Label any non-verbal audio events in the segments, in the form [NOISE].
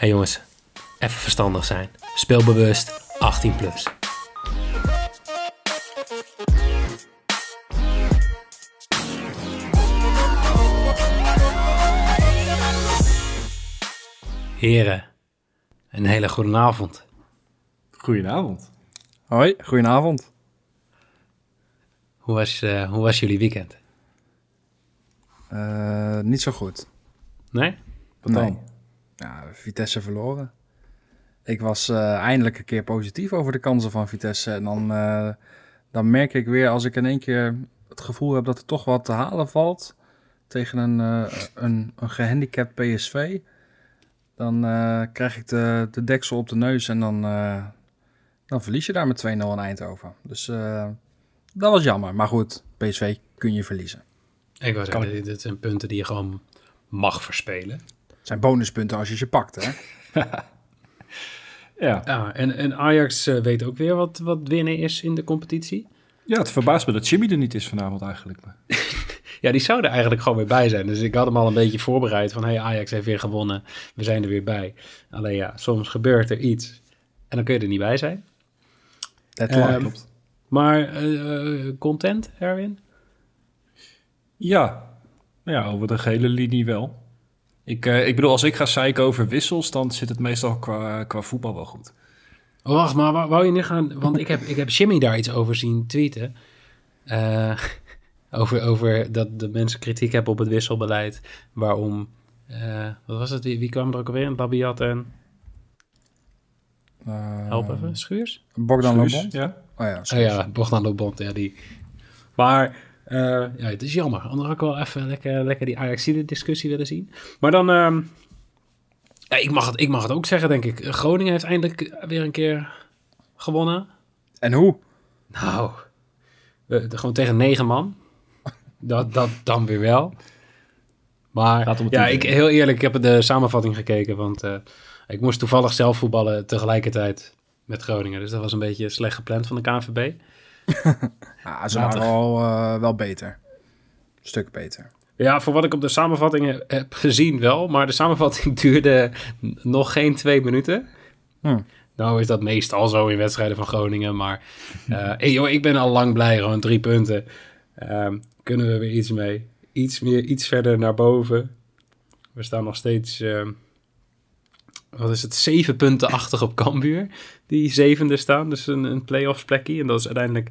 hey jongens, even verstandig zijn. Speelbewust, 18 plus. Heren, een hele goede avond. Goedenavond. Hoi, goedenavond. Hoe was, eh, hoe was jullie weekend? Eh, niet zo goed. Nee? Wat Nee. dan? Ja, Vitesse verloren. Ik was eh, eindelijk een keer positief over de kansen van Vitesse. En dan, eh, dan merk ik weer, als ik in één keer het gevoel heb dat er toch wat te halen valt tegen een, eh, een, een gehandicapt PSV, dan eh, krijg ik de, de deksel op de neus en dan, eh, dan verlies je daar met 2-0 in Eindhoven. Dus eh, dat was jammer. Maar goed, PSV kun je verliezen. Ik Kan zeggen, dit zijn punten die je gewoon mag verspelen. Het zijn bonuspunten als je ze pakt, hè? [LAUGHS] Ja. Ja, en, en Ajax eh, weet ook weer wat, wat winnen is in de competitie. ja, het verbaast me dat Jimmy er niet is vanavond eigenlijk. Maar... [LAUGHS] Ja, die zou er eigenlijk gewoon weer bij zijn. Dus ik had hem al een beetje voorbereid van... hey, Ajax heeft weer gewonnen, we zijn er weer bij. Alleen ja, soms gebeurt er iets en dan kun je er niet bij zijn. Dat Ehm, klopt. Maar eh, eh, content, Erwin? Ja. ja, over de gele linie wel. Ik, eh, ik bedoel, als ik ga zeiken over wissels, dan zit het meestal qua, qua voetbal wel goed. Oh, wacht, maar wou- wou je niet gaan... Want ik heb, ik heb Jimmy daar iets over zien tweeten. Eh, [LAUGHS] over, over dat de mensen kritiek hebben op het wisselbeleid. Waarom... eh, wat was het? Wie, wie kwam er ook alweer? Labiat en... Help even, Schuurs? Bogdan Lobond? Ja. Oh ja, Oh ja, Bogdan Lobond, ja, die. Maar ja, het is jammer. Anders had ik wel even lekker, lekker die Ajaxide-discussie willen zien. Maar dan, ehm, ja, ik, mag het, ik mag het ook zeggen, denk ik. Groningen heeft eindelijk weer een keer gewonnen. En hoe? Nou, eh, gewoon tegen negen man. Dat, dat dan weer wel. Maar ja, ik, heel eerlijk, ik heb de samenvatting gekeken, want eh, ik moest toevallig zelf voetballen tegelijkertijd met Groningen. Dus dat was een beetje slecht gepland van de KNVB. [LAUGHS] Ja, ze Later. waren al eh, wel beter. Een stuk beter. Ja, voor wat ik op de samenvatting heb gezien wel, maar de samenvatting [LAUGHS] duurde nog geen twee minuten. Hm. Nou is dat meestal zo in wedstrijden van Groningen, maar eh, [LAUGHS] hey, joh, ik ben al lang blij, gewoon drie punten. Ehm, kunnen we weer iets mee? Iets meer, iets verder naar boven. We staan nog steeds, ehm, wat is het, zeven punten achter op Cambuur, die zevende staan, dus een, een play-offs plekje. En dat is uiteindelijk,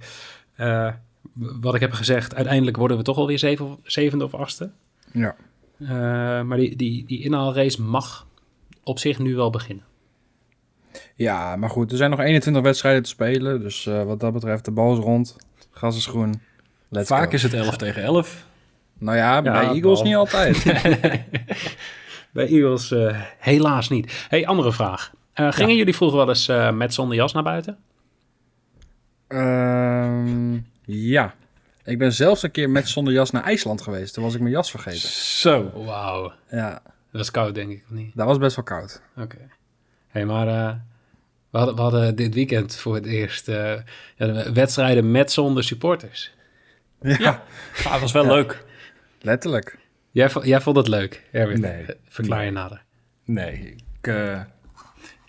eh, wat ik heb gezegd, uiteindelijk worden we toch alweer zeven, zevende of achtste. Ja. Eh, maar die, die, die inhaalrace mag op zich nu wel beginnen. ja, maar goed, er zijn nog 21 wedstrijden te spelen. Dus eh, wat dat betreft, de bal is rond. Gas is groen. Let's Vaak go. is het 11 tegen 11. Nou ja, bij Eagles niet altijd. [LAUGHS] [LAUGHS] Bij Eagles eh, helaas niet. hey, andere vraag. Eh, gingen jullie vroeger wel eens eh, met zonder jas naar buiten? Ehm, ja. Ik ben zelfs een keer met zonder jas naar IJsland geweest. Toen was ik mijn jas vergeten. Zo. Wauw, Ja, dat is koud denk ik, of niet? dat was best wel koud. Oké. hey, maar eh, we, hadden, we hadden dit weekend voor het eerst eh, ja, wedstrijden met zonder supporters. Ja, Ja. Ah, het was wel leuk. letterlijk. Jij, jij vond het leuk, Erwin? Nee. Verklaar je nader. Nee, ik, eh,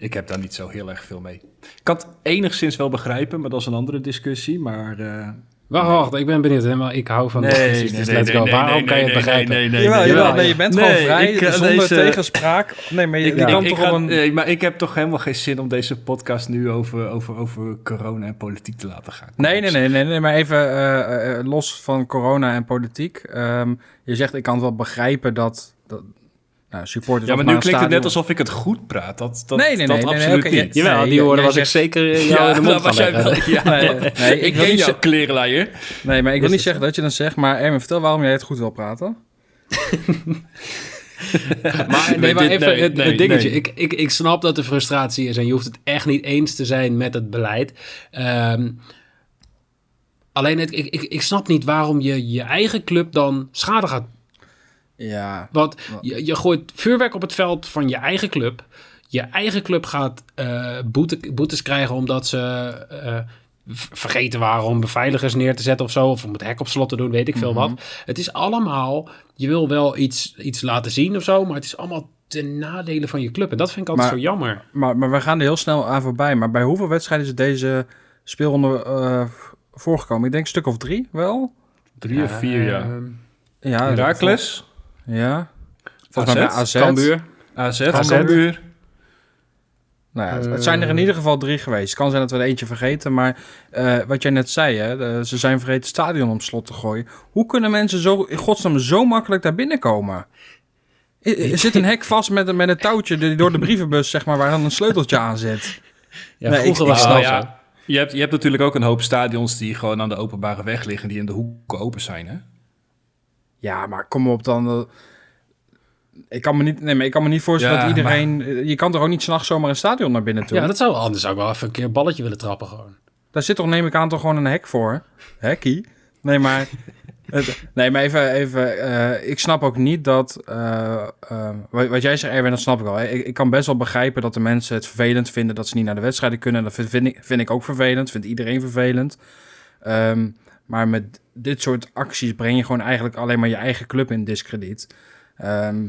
ik heb daar niet zo heel erg veel mee. Ik kan het enigszins wel begrijpen, maar dat is een andere discussie. Maar eh, Wacht, wacht, ik ben benieuwd. hè, maar Ik hou van discussies, dus let's go. Waarom kan je het begrijpen? Nee, nee, jawel, nee, jawel, nee, je bent Nee, gewoon vrij, ik, eh, zonder deze- tegenspraak. Nee, maar je, Ik, kan ik toch ga- gewoon... nee, maar ik heb toch helemaal geen zin om deze podcast nu over, over, over corona en politiek te laten gaan. Nee, nee, nee, nee, nee, maar even eh, los van corona en politiek. Ehm, je zegt, ik kan het wel begrijpen dat, dat nou, supporters... Ja, maar nu klinkt het net alsof ik het goed praat. Dat, dat, Nee, nee, dat nee, nee, nee, absoluut niet. ja. Jawel, Nee, die woorden was ik zegt- zeker in jou in de dat mond was gaan jij leggen. wel. Ja, Nee, nee, ik ik wil ken niet jouw zeggen- klerenleier. Nee, maar ik wil niet zeggen dat je dan zegt, maar Erwin, vertel waarom jij het goed wil praten. [LAUGHS] Maar, nee, Nee, maar even nee, het, nee, het dingetje. nee. Ik, ik, ik snap dat er frustratie is en je hoeft het echt niet eens te zijn met het beleid. Ehm, alleen het, ik, ik, ik snap niet waarom je je eigen club dan schade gaat. Ja, Want je, je gooit vuurwerk op het veld van je eigen club. Je eigen club gaat eh, boete, boetes krijgen omdat ze eh, vergeten waren om beveiligers neer te zetten of zo. Of om het hek op slot te doen, weet ik veel wat. Het is allemaal, je wil wel iets, iets laten zien of zo, maar het is allemaal ten nadele van je club. En dat vind ik altijd Maar- zo jammer. Maar, maar we gaan er heel snel aan voorbij. Maar bij hoeveel wedstrijden is deze speelronde eh, voorgekomen? Ik denk een stuk of drie wel. Drie of vier, ja. Ja, Herakles, Ja. Volgens mij bij AZ, AZ. Cambuur. AZ, AZ. Cambuur. Nou ja, het- zijn er in ieder geval drie geweest. Het kan zijn dat we er eentje vergeten. Maar eh, wat jij net zei, hè, de- ze zijn vergeten het stadion om slot te gooien. Hoe kunnen mensen zo, in godsnaam zo makkelijk daar binnenkomen? Er, er zit een hek vast met, een- met een touwtje die door de brievenbus, zeg maar, waar dan een sleuteltje aan zit. Ja, Nee, vroeger ik- was ik Nou ja, je hebt, je hebt natuurlijk ook een hoop stadions die gewoon aan de openbare weg liggen, die in de hoeken open zijn, hè? Ja, maar kom op dan. Ik kan me niet, nee, maar ik kan me niet voorstellen Ja, dat iedereen... Je kan toch ook niet s'nachts zomaar een stadion naar binnen toe? Ja, dat zou anders zou ik wel even een keer een balletje willen trappen gewoon. Daar zit toch, neem ik aan, toch gewoon een hek voor? Hekkie? Nee, maar... [LAUGHS] het- nee, maar even... even eh, ik snap ook niet dat... eh, eh, wat, wat jij zegt, Erwin, dat snap ik wel. Ik, ik kan best wel begrijpen dat de mensen het vervelend vinden... dat ze niet naar de wedstrijden kunnen. Dat vind, vind ik, vind ik ook vervelend. Vindt iedereen vervelend. Ehm, maar met dit soort acties breng je gewoon eigenlijk alleen maar je eigen club in discrediet. Ehm,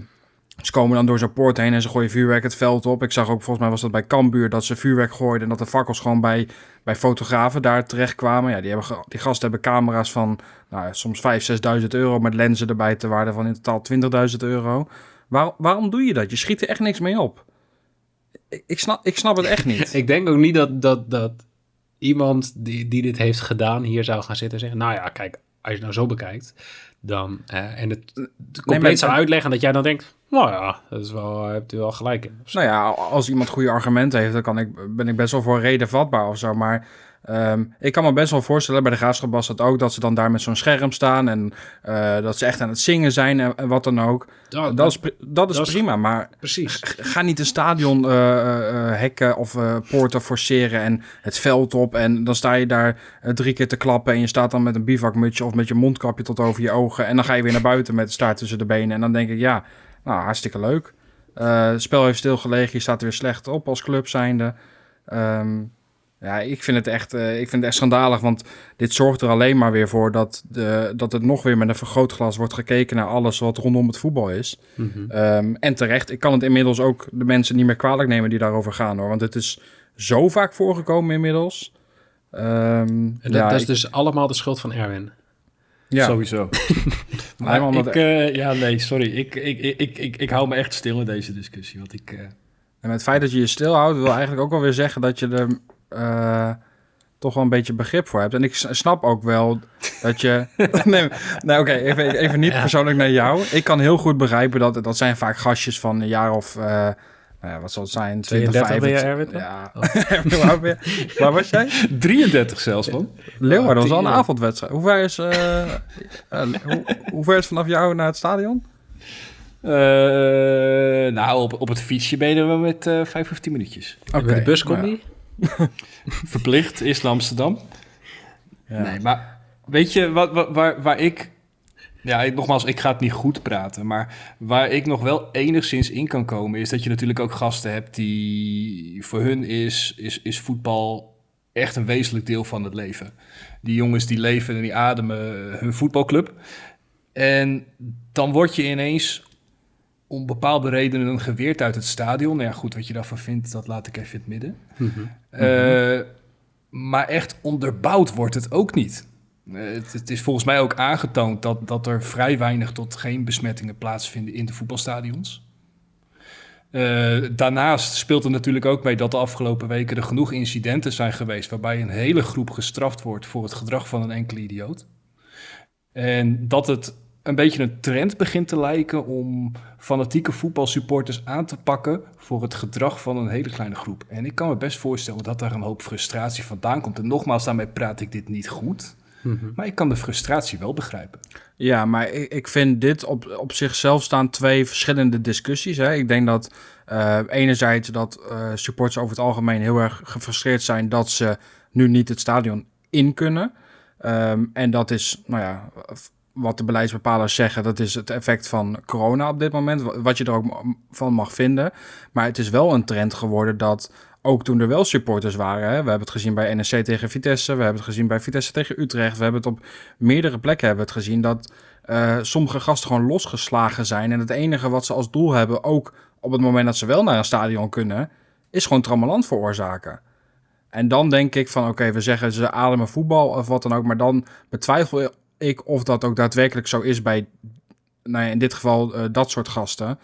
ze komen dan door zo'n poort heen en ze gooien vuurwerk het veld op. Ik zag ook, volgens mij was dat bij Cambuur, dat ze vuurwerk gooiden... en dat de fakkels gewoon bij, bij fotografen daar terecht kwamen. Ja, die, hebben, die gasten hebben camera's van nou, soms 5.000, 6.000 euro... met lenzen erbij te waarde van in totaal 20.000 euro. Waar, waarom doe je dat? Je schiet er echt niks mee op. Ik, ik, snap, ik snap het echt niet. [LAUGHS] Ik denk ook niet dat, dat, dat iemand die, die dit heeft gedaan hier zou gaan zitten en zeggen... Nou ja, kijk, als je het nou zo bekijkt, dan... en het compleet maar- zou uitleggen dat jij dan denkt... Nou ja, dat is wel, hebt u wel gelijk in. Nou ja, als iemand goede argumenten heeft, dan kan ik, ben ik best wel voor reden vatbaar of zo. Maar ehm, ik kan me best wel voorstellen, bij de Graafschap was dat ook, dat ze dan daar met zo'n scherm staan en eh, dat ze echt aan het zingen zijn en, en wat dan ook. Dat is, dat is dat prima, maar precies. ga niet een stadion eh, hekken of poorten forceren en het veld op. En dan sta je daar drie keer te klappen en je staat dan met een bivakmutsje of met je mondkapje tot over je ogen. En dan ga je weer naar buiten met de staart tussen de benen. En dan denk ik, ja, nou, hartstikke leuk. Het spel heeft stilgelegen, je staat er weer slecht op als club zijnde. Ehm, ja, ik vind het echt, eh, ik vind het echt schandalig, want dit zorgt er alleen maar weer voor dat, de, dat het nog weer met een vergrootglas wordt gekeken naar alles wat rondom het voetbal is. Mhm. Ehm, en terecht, ik kan het inmiddels ook de mensen niet meer kwalijk nemen die daarover gaan hoor. Want het is zo vaak voorgekomen inmiddels. Ehm, En dat, ja, dat is ik- dus allemaal de schuld van Erwin. ja. Sowieso. [LAUGHS] Maar ik, eh, ja, nee, sorry. Ik, ik, ik, ik, ik, ik hou me echt stil in deze discussie. Want ik, eh, En met het feit dat je je stilhoudt, wil eigenlijk ook wel weer zeggen dat je er eh, toch wel een beetje begrip voor hebt. En ik snap ook wel dat je. [LAUGHS] nee, nee oké, even, even niet persoonlijk naar jou. Ik kan heel goed begrijpen dat dat zijn vaak gastjes van een jaar of. eh, nou ja, wat zal het zijn? 20, 32 ben je, 25. Erwin, dan? Ja. [LAUGHS] Je? Waar was jij? 33 zelfs, man. Leeuwarden was al een avondwedstrijd. Hoe ver is, eh, hoe, hoe ver is vanaf jou naar het stadion? Eh, nou, op, op het fietsje ben je er wel met eh 5 of 10 minuutjes. Met de bus nou komt ja. die? [LAUGHS] Verplicht, is Amsterdam. Ja. Nee, maar weet je wat, wat- waar, waar ik... Ja, ik, nogmaals, ik ga het niet goed praten. Maar waar ik nog wel enigszins in kan komen... is dat je natuurlijk ook gasten hebt die... voor hun is, is, is voetbal echt een wezenlijk deel van het leven. Die jongens die leven en die ademen hun voetbalclub. En dan word je ineens om bepaalde redenen geweerd uit het stadion. Nou ja, goed, wat je daarvan vindt, dat laat ik even in het midden. Eh, maar echt onderbouwd wordt het ook niet. Eh, het, het is volgens mij ook aangetoond dat, dat er vrij weinig tot geen besmettingen plaatsvinden in de voetbalstadions. Eh, daarnaast speelt er natuurlijk ook mee dat de afgelopen weken er genoeg incidenten zijn geweest waarbij een hele groep gestraft wordt voor het gedrag van een enkele idioot. En dat het een beetje een trend begint te lijken om fanatieke voetbalsupporters aan te pakken voor het gedrag van een hele kleine groep. En ik kan me best voorstellen dat daar een hoop frustratie vandaan komt. En nogmaals, daarmee praat ik dit niet goed. Maar ik kan de frustratie wel begrijpen. Ja, maar ik, ik vind dit op, op zichzelf staan twee verschillende discussies. Hè. Ik denk dat eh, enerzijds dat eh, supporters over het algemeen heel erg gefrustreerd zijn dat ze nu niet het stadion in kunnen. Ehm, en dat is, nou ja, wat de beleidsbepalers zeggen, dat is het effect van corona op dit moment. wa- Wat je er ook van mag vinden. Maar het is wel een trend geworden dat ook toen er wel supporters waren. Hè, we hebben het gezien bij NEC tegen Vitesse. We hebben het gezien bij Vitesse tegen Utrecht. We hebben het op meerdere plekken hebben het gezien dat eh, sommige gasten gewoon losgeslagen zijn. En het enige wat ze als doel hebben, ook op het moment dat ze wel naar een stadion kunnen, is gewoon trammeland veroorzaken. En dan denk ik van, oké, we zeggen ze ademen voetbal of wat dan ook, maar dan betwijfel ik of dat ook daadwerkelijk zo is bij, nou ja, in dit geval, eh, dat soort gasten.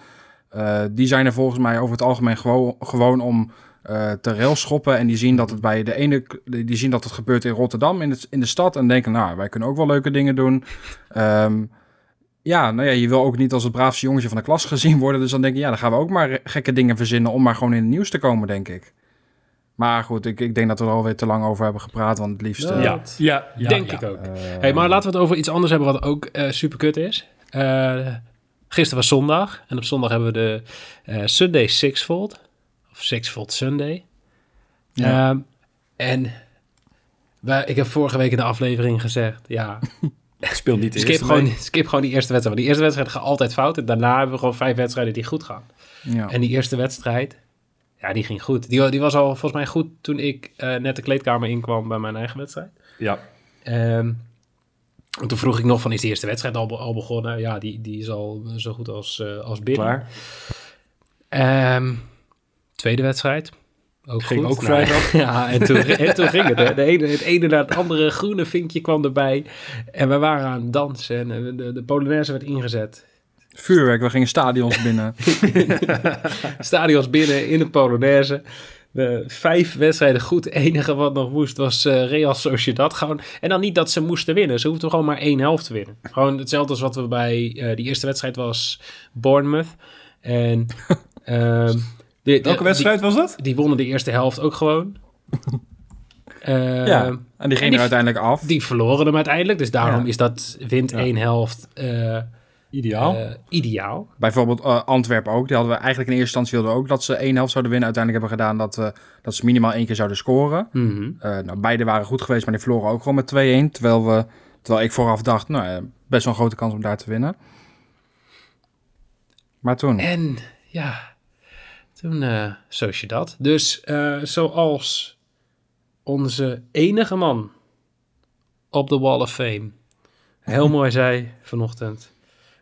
Uh, die zijn er volgens mij over het algemeen gewoon, gewoon om uh, te railschoppen. En die zien dat het bij de ene, die zien dat het gebeurt in Rotterdam, in, in de stad. En denken, nou, wij kunnen ook wel leuke dingen doen. Um, ja, nou ja, je wil ook niet als het braafste jongetje van de klas gezien worden. Dus dan denk je, ja, dan gaan we ook maar gekke dingen verzinnen om maar gewoon in het nieuws te komen, denk ik. Maar goed, ik, ik denk dat we er alweer te lang over hebben gepraat, want het liefst... Uh, ja, ja, ja, denk ik ook. Uh, hey, maar laten we het over iets anders hebben wat ook uh, super kut is. gisteren was zondag en op zondag hebben we de Sunday Sixfold. Of Sixfold Sunday. Ja. Um, en wij, ik heb vorige week in de aflevering gezegd, ja... [LAUGHS] Speel niet de skip gewoon, skip gewoon die eerste wedstrijd. Want die eerste wedstrijd gaat altijd fout. En daarna hebben we gewoon vijf wedstrijden die goed gaan. Ja. En die eerste wedstrijd, ja, die ging goed. Die, die was al volgens mij goed toen ik uh, net de kleedkamer inkwam bij mijn eigen wedstrijd. Ja. Um, en toen vroeg ik nog van, is die eerste wedstrijd al, al begonnen? Ja, die, die is al zo goed als, uh, als binnen. Klaar. Um, tweede wedstrijd. Ook ging goed. ook vrijdag. [LAUGHS] ja, en toen, en toen ging het. Hè. De ene, het ene naar het andere groene vinkje kwam erbij. En we waren aan het dansen en de, de Polonaise werd ingezet. Vuurwerk, we gingen stadions binnen. [LAUGHS] stadions binnen in de Polonaise. De vijf wedstrijden goed. Het enige wat nog moest was uh, Real Sociedad. Gewoon, en dan niet dat ze moesten winnen. Ze hoefden gewoon maar één helft te winnen. Gewoon hetzelfde als wat we bij uh, die eerste wedstrijd was Bournemouth. En... [LAUGHS] um, de, Welke wedstrijd die, was dat? Die wonnen de eerste helft ook gewoon. [LAUGHS] ja, en die gingen er uiteindelijk af. Die verloren hem uiteindelijk. Dus daarom ja. is dat wint ja. één helft uh, ideaal. Uh, ideaal. Bijvoorbeeld Antwerpen ook. Die hadden we eigenlijk in eerste instantie wilden ook dat ze één helft zouden winnen. Uiteindelijk hebben we gedaan dat, dat ze minimaal één keer zouden scoren. Mm -hmm. nou, beide waren goed geweest, maar die verloren ook gewoon met 2-1. Terwijl, we, terwijl ik vooraf dacht, nou, best wel een grote kans om daar te winnen. Maar toen... En ja, toen uh, zoals je dat. Dus uh, zoals onze enige man op de Wall of Fame heel [LAUGHS] mooi zei vanochtend.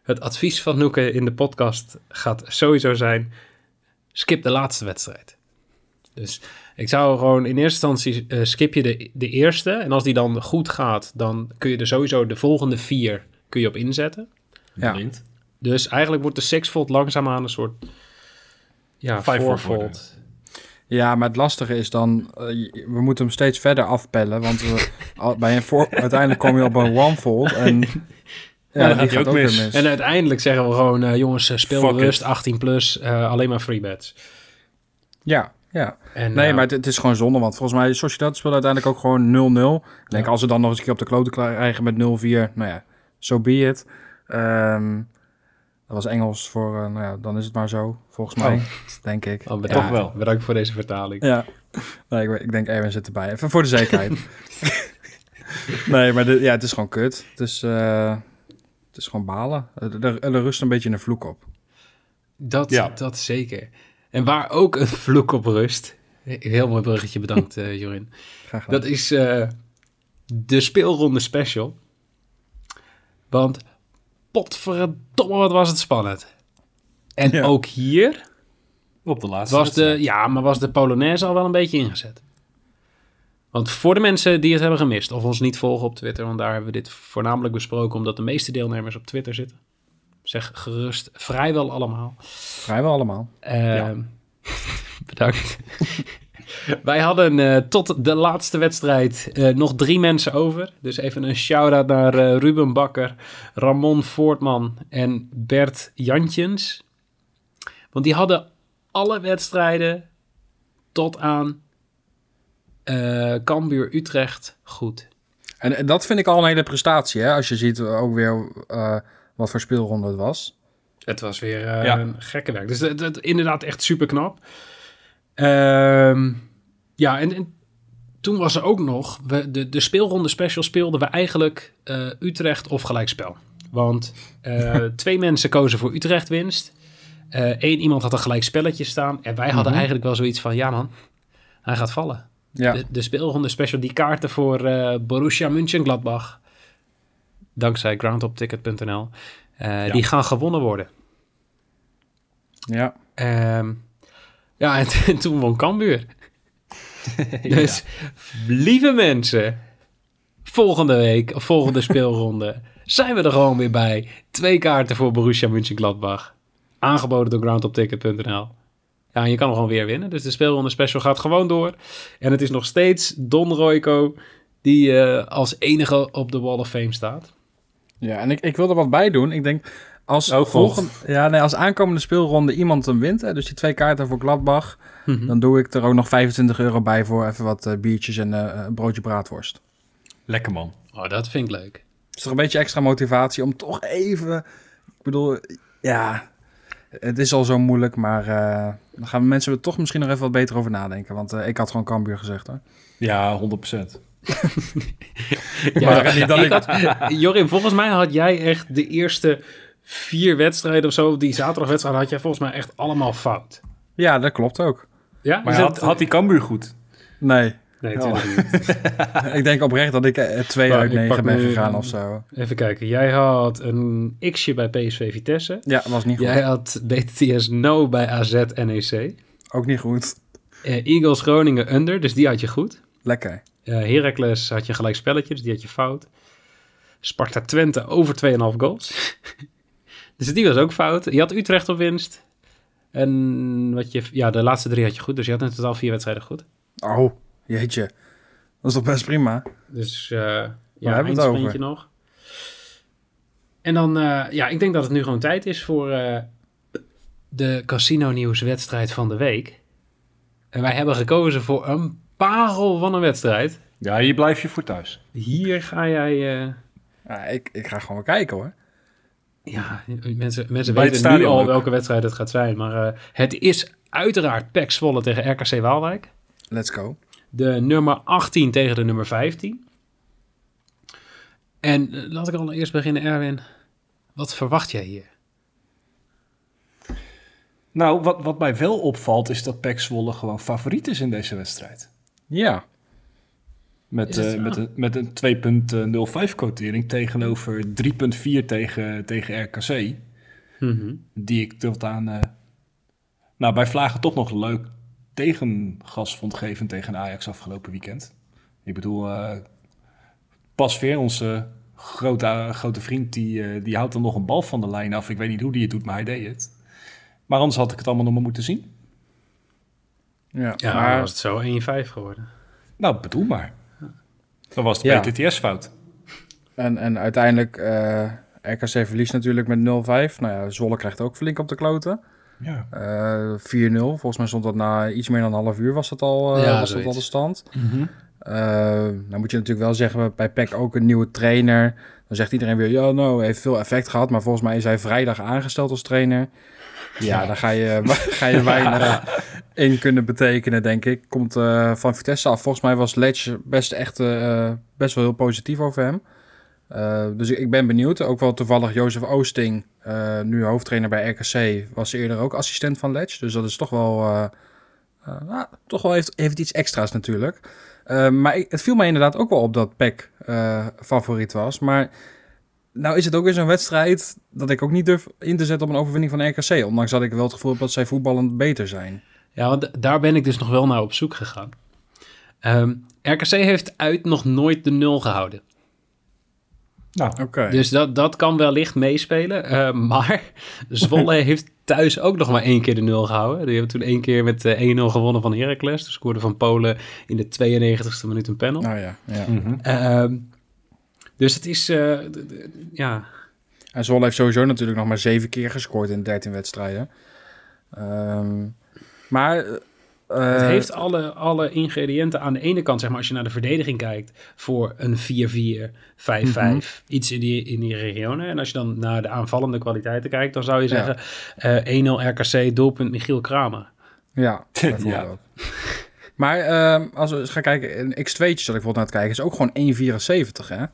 Het advies van Noeke in de podcast gaat sowieso zijn: skip de laatste wedstrijd. Dus ik zou gewoon in eerste instantie uh, skip je de, de eerste. En als die dan goed gaat, dan kun je er sowieso de volgende vier kun je op inzetten. Ja. Dus eigenlijk wordt de sixfold langzaamaan een soort ja, fourfold. Ja, maar het lastige is dan, uh, we moeten hem steeds verder afpellen, want we, [LAUGHS] al, bij een voor, uiteindelijk kom je op een onefold en [LAUGHS] ja, ja dat gaat ook, ook mis. mis. En uiteindelijk zeggen we gewoon, uh, jongens, speel Fuck rust, it. 18 plus, uh, alleen maar free bets. Ja, ja. En, nee, maar het, het, is gewoon zonde, want volgens mij, Sociedad speelt uiteindelijk ook gewoon 0-0. Ik denk, als ze dan nog eens een keer op de klote krijgen met 0-4, nou ja, so be it. Um, dat was Engels voor, uh, nou ja, dan is het maar zo, volgens mij, oh. denk ik. Oh, bedankt, ja. wel. Bedankt voor deze vertaling. Ja, nee, ik, ik denk Erwin zit erbij. Even voor de zekerheid. [LAUGHS] nee, maar de, ja, het is gewoon kut. Het is, uh, het is gewoon balen. Er, er rust een beetje een vloek op. Dat, ja. dat zeker. En waar ook een [LAUGHS] vloek op rust, heel mooi bruggetje, bedankt uh, [LAUGHS] Jorin. Dat is uh, de speelronde special. Want potverdomme, wat was het spannend. En ja. ook hier... Op de laatste was de, Ja, maar was de Polonaise al wel een beetje ingezet. Want voor de mensen die het hebben gemist... of ons niet volgen op Twitter... want daar hebben we dit voornamelijk besproken... omdat de meeste deelnemers op Twitter zitten. Zeg gerust, vrijwel allemaal. Vrijwel allemaal. Uh, ja. [LAUGHS] bedankt. [LAUGHS] Wij hadden uh, tot de laatste wedstrijd uh, nog drie mensen over. Dus even een shout-out naar uh, Ruben Bakker, Ramon Voortman en Bert Jantjens. Want die hadden alle wedstrijden tot aan Cambuur Utrecht goed. En, en, dat vind ik al een hele prestatie, hè? Als je ziet ook weer wat voor speelronde het was. Het was weer ja. een gekke werk. Dus het, het, inderdaad echt super knap. Um, ja, en, en, toen was er ook nog... We, de, de speelronde special speelden we eigenlijk uh, Utrecht of gelijkspel. Want uh, [LAUGHS] twee mensen kozen voor Utrecht winst. Eén uh, iemand had een gelijk spelletje staan. En wij hadden mm -hmm. eigenlijk wel zoiets van... Ja man, hij gaat vallen. Ja. De, de speelronde special, die kaarten voor Borussia Mönchengladbach... dankzij groundopticket.nl... Ja. die gaan gewonnen worden. Ja. Ehm, ja, en, [LAUGHS] en toen won Cambuur. [LAUGHS] Dus lieve mensen, volgende week, of volgende speelronde, [LAUGHS] zijn we er gewoon weer bij. Twee kaarten voor Borussia Mönchengladbach. Aangeboden door groundopticket.nl. Ja, en je kan gewoon weer winnen. Dus de speelronde special gaat gewoon door. En het is nog steeds Don Royco die eh, als enige op de Wall of Fame staat. Ja, en ik, ik wil er wat bij doen. Ik denk, als, Oh, volgende, ja, nee, als aankomende speelronde iemand hem wint, hè, dus die twee kaarten voor Gladbach, Mhm. dan doe ik er ook nog 25 euro bij voor even wat eh, biertjes en eh, een broodje braadworst. Lekker man. Oh, dat vind ik leuk. is toch een beetje extra motivatie om toch even... Ik bedoel, ja, het is al zo moeilijk, maar eh, dan gaan mensen er toch misschien nog even wat beter over nadenken. Want eh, ik had gewoon Cambuur gezegd, hoor. Ja, 100%. [LAUGHS] Ja, niet dat ik had, Jorin, volgens mij had jij echt de eerste vier wedstrijden of zo, die zaterdagwedstrijden, had jij volgens mij echt allemaal fout. Ja, dat klopt ook. Ja, Maar had, had die Cambuur goed? Nee, Nee, Oh. niet. [LAUGHS] ik denk oprecht dat ik eh, twee Nou, uit ik negen pak ben nu- gegaan of zo. Even kijken, jij had een x'je bij PSV Vitesse. Ja, was niet goed. Jij had BTS No bij AZ NEC. Ook niet goed. Eh, Eagles Groningen under, dus die had je goed. Lekker. Eh Heracles had je gelijk spelletje, dus die had je fout. Sparta Twente over 2,5 goals. [LAUGHS] dus die was ook fout. Je had Utrecht op winst. En wat je, ja, de laatste drie had je goed, dus je had in totaal vier wedstrijden goed. Oh, jeetje. Dat is toch best prima? Dus eh hebben ja, we het eindsprintje over? nog. En dan, eh, ja, ik denk dat het nu gewoon tijd is voor eh, de Casino Nieuws wedstrijd van de week. En wij hebben gekozen voor een parel van een wedstrijd. Ja, hier blijf je voor thuis. Hier ga jij... eh, Ja, ik, ik ga gewoon kijken hoor. Ja, mensen, mensen Bij weten nu al ook. welke wedstrijd het gaat zijn. Maar eh, het is uiteraard PEC Zwolle tegen RKC Waalwijk. Let's go. De nummer 18 tegen de nummer 15. En eh, laat ik al eerst beginnen, Erwin. Wat verwacht jij hier? Nou, wat, wat mij wel opvalt is dat PEC Zwolle gewoon favoriet is in deze wedstrijd. Ja, Met, eh, met, een, met een 2.05 quotering tegenover 3.4 tegen, tegen RKC. Die ik tot aan, eh, nou bij Vlagen toch nog leuk tegengas vond geven tegen Ajax afgelopen weekend. Ik bedoel, eh Pas weer, onze grote, grote vriend, die, eh, die houdt dan nog een bal van de lijn af. Ik weet niet hoe die het doet, maar hij deed het. Maar anders had ik het allemaal nog maar moeten zien. ja. Ja, maar was het zo 1-5 geworden. Nou, bedoel maar. Dan was de Ja. PTTS fout. En, en uiteindelijk, eh, RKC verliest natuurlijk met 0-5. Nou ja, Zwolle krijgt ook flink op de kloten. Ja. Eh 4-0. Volgens mij stond dat na iets meer dan een half uur was dat al, eh, Ja, was dat al de stand. Eh, nou moet je natuurlijk wel zeggen, bij PEC ook een nieuwe trainer. Dan zegt iedereen weer, ja nou, heeft veel effect gehad. Maar volgens mij is hij vrijdag aangesteld als trainer. Ja, daar ga je, [LAUGHS] [LAUGHS] ga je weinig in kunnen betekenen, denk ik. Komt eh, van Vitesse af. Volgens mij was Ledge best, echt, eh, best wel heel positief over hem. Eh, dus ik ben benieuwd. Ook wel toevallig Jozef Oosting, eh, nu hoofdtrainer bij RKC, was eerder ook assistent van Ledge. Dus dat is toch wel, nou, toch wel heeft, heeft iets extra's natuurlijk. Maar ik- het viel mij inderdaad ook wel op dat PEC favoriet was. Maar nou is het ook weer zo'n wedstrijd dat ik ook niet durf in te zetten op een overwinning van RKC. Ondanks dat ik wel het gevoel heb dat zij voetballend beter zijn. Ja, want daar ben ik dus nog wel naar op zoek gegaan. Ehm, RKC heeft uit nog nooit de nul gehouden. Nou, Oké. Dus dat, dat kan wellicht meespelen. Eh, [LAUGHS] maar Zwolle [LAUGHS] heeft thuis ook nog maar één keer de nul gehouden. Die hebben toen één keer met eh, 1-0 gewonnen van Heracles. Toen scoorde Van Polen in de 92e minuut een panel. Nou ja, ja. mhm. Ehm, dus het is, eh, d- d- ja, En Zwolle heeft sowieso natuurlijk nog maar zeven keer gescoord in 13 wedstrijden. Ehm, maar... eh, het heeft alle, alle ingrediënten aan de ene kant, zeg maar, als je naar de verdediging kijkt, voor een 4-4, 5-5, iets in die, in die regionen. En als je dan naar de aanvallende kwaliteiten kijkt, dan zou je Ja. zeggen eh 1-0 RKC, doelpunt Michiel Kramer. [LAUGHS] Ja, bijvoorbeeld. Maar ehm, als we eens gaan kijken, een X2'tje dat ik bijvoorbeeld naar het kijken, is ook gewoon 1,74 hè?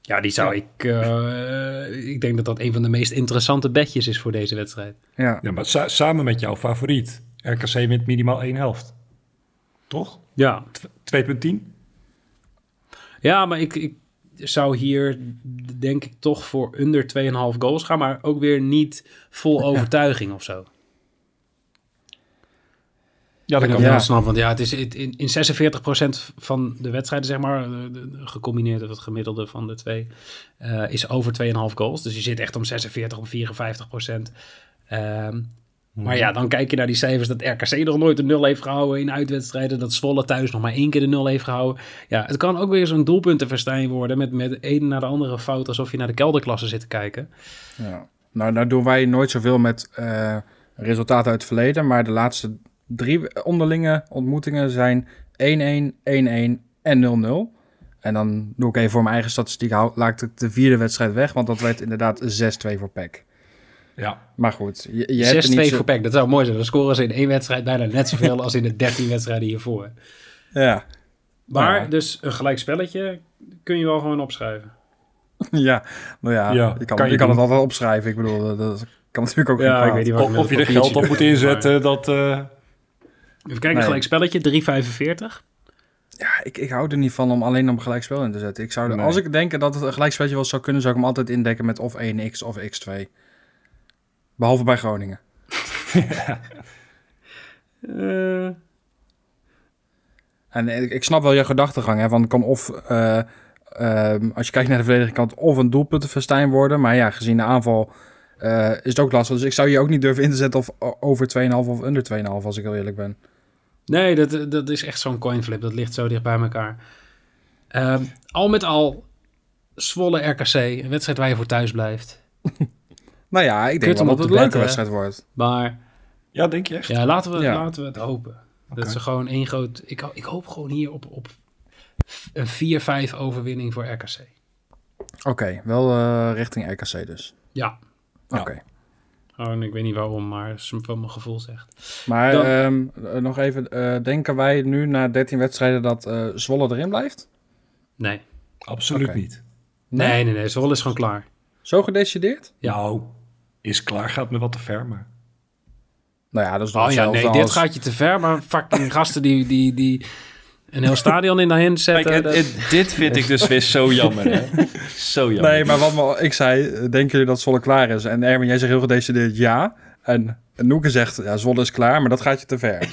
Ja, die zou ik, eh, ik denk dat dat een van de meest interessante bedjes is voor deze wedstrijd. Ja. ja, maar sa- samen met jouw favoriet. RKC wint minimaal één helft. Toch? Ja, 2.10? ja maar ik, ik zou hier denk ik toch voor onder 2,5 goals gaan, maar ook weer niet vol overtuiging of zo. Ja, dat ik kan. wel Ja. snap, want ja, het is in, in in 46% van de wedstrijden, zeg maar, de- de- gecombineerd of het gemiddelde van de twee, eh, is over 2,5 goals. Dus je zit echt om 46, om 54%. Ehm, Maar ja, dan kijk je naar die cijfers dat RKC nog nooit een nul heeft gehouden in uitwedstrijden. Dat Zwolle thuis nog maar één keer de nul heeft gehouden. Ja, het kan ook weer zo'n doelpuntenverstijn worden met, met een na de andere fout. Alsof je naar de kelderklasse zit te kijken. Ja. Nou, nou doen wij nooit zoveel met eh, resultaten uit het verleden. Maar de laatste drie onderlinge ontmoetingen zijn 1-1, 1-1 en 0-0. En dan doe ik even voor mijn eigen statistiek, laat ik de vierde wedstrijd weg. Want dat werd inderdaad 6-2 voor PEC. Ja. Maar goed, je, je hebt er 6-2 niet zo... voor PEC, dat zou mooi zijn. Dan scoren ze in één wedstrijd bijna net zoveel als in de 13 wedstrijden hiervoor. Ja. Maar Ja. dus een gelijk spelletje kun je wel gewoon opschrijven. ja, nou ja, Ja, je kan, kan je je kan het altijd opschrijven. Ik bedoel, dat, dat kan natuurlijk ook Ja, ik weet niet Of, of je het er geld op moet inzetten, dat... eh, maar- Even kijken, Nee. gelijk spelletje, 3,45. Ja, ik, ik hou er niet van om alleen om gelijkspel in te zetten. Ik zou Nee. Als ik denk dat het een gelijkspelletje wel zou kunnen, zou ik hem altijd indekken met of 1x of x2. Behalve bij Groningen. [LAUGHS] En ik, ik snap wel je gedachtegang, hè, het kan of, eh, ehm, als je kijkt naar de verdediging, kan het of een doelpuntenfestijn worden. Maar ja, gezien de aanval eh, is het ook lastig. Dus ik zou je ook niet durven in te zetten of over 2,5 of onder 2,5, als ik heel eerlijk ben. nee, dat, dat is echt zo'n coinflip. Dat ligt zo dicht bij elkaar. Ehm, al met al, Zwolle RKC, een wedstrijd waar je voor thuis blijft. [LAUGHS] Nou ja, ik denk wel dat het een leuke wedstrijd wordt. Maar ja, denk je echt? ja, laten we, Ja. laten we het hopen. Dat ze gewoon één groot... Ik, ik hoop gewoon hier op, op een 4-5 overwinning voor RKC. Oké, wel eh, richting RKC dus. Ja, Ja. Oké. gewoon, ik weet niet waarom, maar dat is wat mijn gevoel zegt. Maar Dan- ehm, eh, nog even, eh, denken wij nu na 13 wedstrijden dat eh, Zwolle erin blijft? Nee, Absoluut niet. nee, nee, nee. Zwolle is gewoon klaar. Zo gedecideerd? Ja. Nou, is klaar, gaat me wat te ver, maar... Nou ja, dat is nog Oh ja, nee, hetzelfde dit gaat je te ver, maar fucking gasten die, die, die een heel stadion in de hand zetten. Kijk, dat- het- het- dit vind ik dus weer zo jammer, hè? [LAUGHS] Zo jammer. Nee, maar wat me- ik zei, denken jullie dat Zwolle klaar is? En Erwin, jij zegt heel gedecideerd ja. En Noeke zegt, ja, Zwolle is klaar, maar dat gaat je te ver.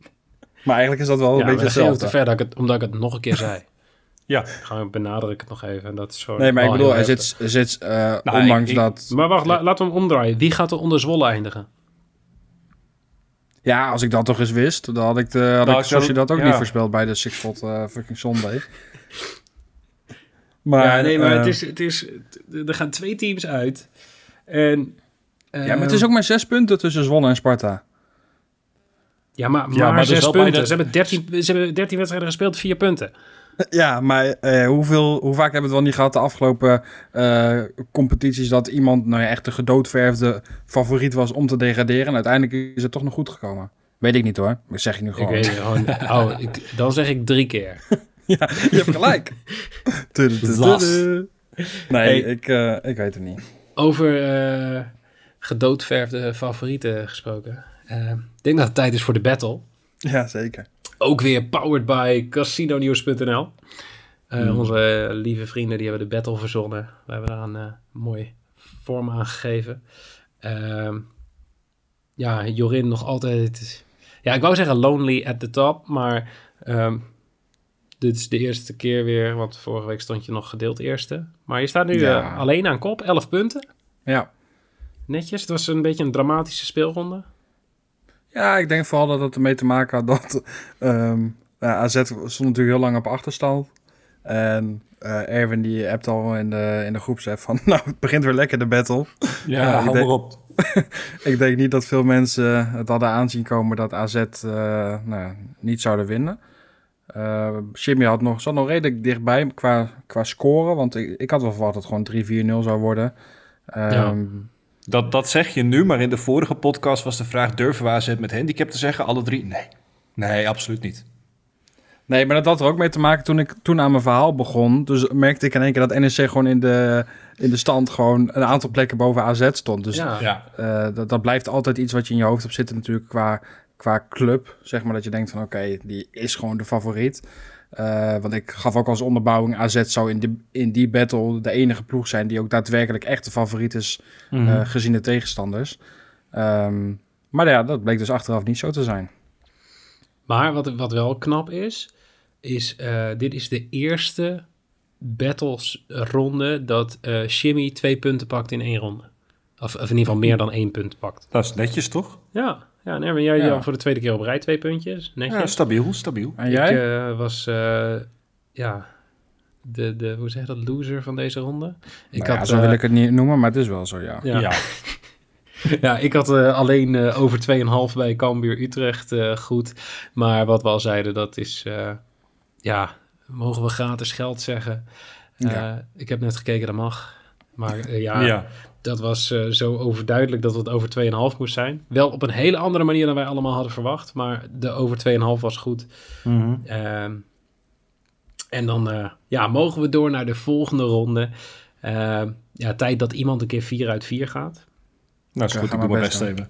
[LAUGHS] maar eigenlijk is dat wel een ja, beetje ook te hetzelfde. ver, dat ik het, omdat ik het nog een keer zei. Ja. Gewoon benadruk ik het nog even. En dat is gewoon Nee, maar ik bedoel, er heftig. zit, zit eh, Nou, ondanks ik- ik- dat... Maar wacht, la- laten we hem omdraaien. Wie gaat er onder Zwolle eindigen? Ja, als ik dat toch eens wist, dan had ik, de, had Nou, ik ik zoals je dat ook ja. niet voorspeld bij de Six Foot eh, fucking Sunday. [LAUGHS] Maar, ja, nee, maar eh, het is, het is, er gaan twee teams uit. En, ja, maar het is ook maar zes punten tussen Zwolle en Sparta. Ja, maar, maar, Ja, maar zes punten. Ze, hebben 13, ze hebben 13 wedstrijden gespeeld, vier punten. [LAUGHS] Ja, maar eh, hoeveel, hoe vaak hebben we het wel niet gehad de afgelopen eh, competities dat iemand nou ja, echt de gedoodverfde favoriet was om te degraderen en uiteindelijk is het toch nog goed gekomen? Weet ik niet hoor, dat zeg je nu Ik gewoon. weet gewoon. [LAUGHS] Oh, ik, dan zeg ik drie keer. [LAUGHS] Ja, je hebt gelijk. Nee, Hey. ik, eh, ik weet het niet. Over eh gedoodverfde favorieten gesproken. Ik denk dat het tijd is voor de battle. Ja, zeker. Ook weer powered by casinonews.nl. Eh, Hmm. Onze lieve vrienden die hebben de battle verzonnen. We hebben daar een eh, mooi vorm aan gegeven. Ehm, ja, Jorin nog altijd... Ja, ik wou zeggen lonely at the top, maar ehm, dit is de eerste keer weer, want vorige week stond je nog gedeeld eerste. Maar je staat nu Ja. eh, alleen aan kop, 11 punten. Ja. Netjes, het was een beetje een dramatische speelronde. Ja, ik denk vooral dat het ermee te maken had dat ehm ja, AZ stond natuurlijk heel lang op achterstand. En eh, Erwin die appt al in de, in de groepsapp van, [LAUGHS] nou, het begint weer lekker de battle. Ja, ik hou denk- maar op. [LAUGHS] Ik denk niet dat veel mensen het hadden aanzien komen dat AZ eh, nou, ja, niet zouden winnen. Eh Jimmy had nog, zat nog redelijk dichtbij qua, qua scoren, want ik, ik had wel verwacht dat het gewoon 3-4-0 zou worden. Ehm, Dat, dat zeg je nu, maar in de vorige podcast was de vraag... durven we AZ met handicap te zeggen? Alle drie? Nee. Nee, absoluut niet. Nee, maar dat had er ook mee te maken toen ik toen aan mijn verhaal begon. Dus merkte ik in één keer dat NEC gewoon in de, in de stand gewoon een aantal plekken boven AZ stond. Dus ja. Ja, Eh, dat, dat blijft altijd iets wat je in je hoofd hebt zitten natuurlijk qua, qua club. Zeg maar dat je denkt van oké, die is gewoon de favoriet. Eh, want ik gaf ook als onderbouwing AZ zou in die, in die battle de enige ploeg zijn die ook daadwerkelijk echt de favoriet is Mhm. eh, gezien de tegenstanders. Ehm, maar ja, dat bleek dus achteraf niet zo te zijn. Maar wat, wat wel knap is, is eh, dit is de eerste battles ronde dat eh Shimmy twee punten pakt in één ronde. Of, of in ieder geval meer dan één punt pakt. Dat is netjes, toch? Ja, ja Nervin, jij Ja. al voor de tweede keer op rij twee puntjes. Netjes. Ja, stabiel, stabiel. En jij? Ik eh, was, eh, ja, de, de, hoe zeg je dat, loser van deze ronde. Ik Nou ja, had, zo eh, wil ik het niet noemen, maar het is wel zo, ja. ja. Ja. [LAUGHS] Ja, ik had eh, alleen eh, over 2,5 bij Cambuur Utrecht eh, goed. Maar wat we al zeiden, dat is... eh, ja, mogen we gratis geld zeggen? Eh, Ja. Ik heb net gekeken, dat mag. Maar eh, ja, Ja. Dat was eh, zo overduidelijk dat het over 2,5 moest zijn. Wel op een hele andere manier dan wij allemaal hadden verwacht. Maar de over 2,5 was goed. Mhm. Ehm, en dan eh, ja, mogen we door naar de volgende ronde. Ehm, ja, tijd dat iemand een keer 4 uit 4 gaat. Nou, is Ja, goed. Ik maar doe mijn best even.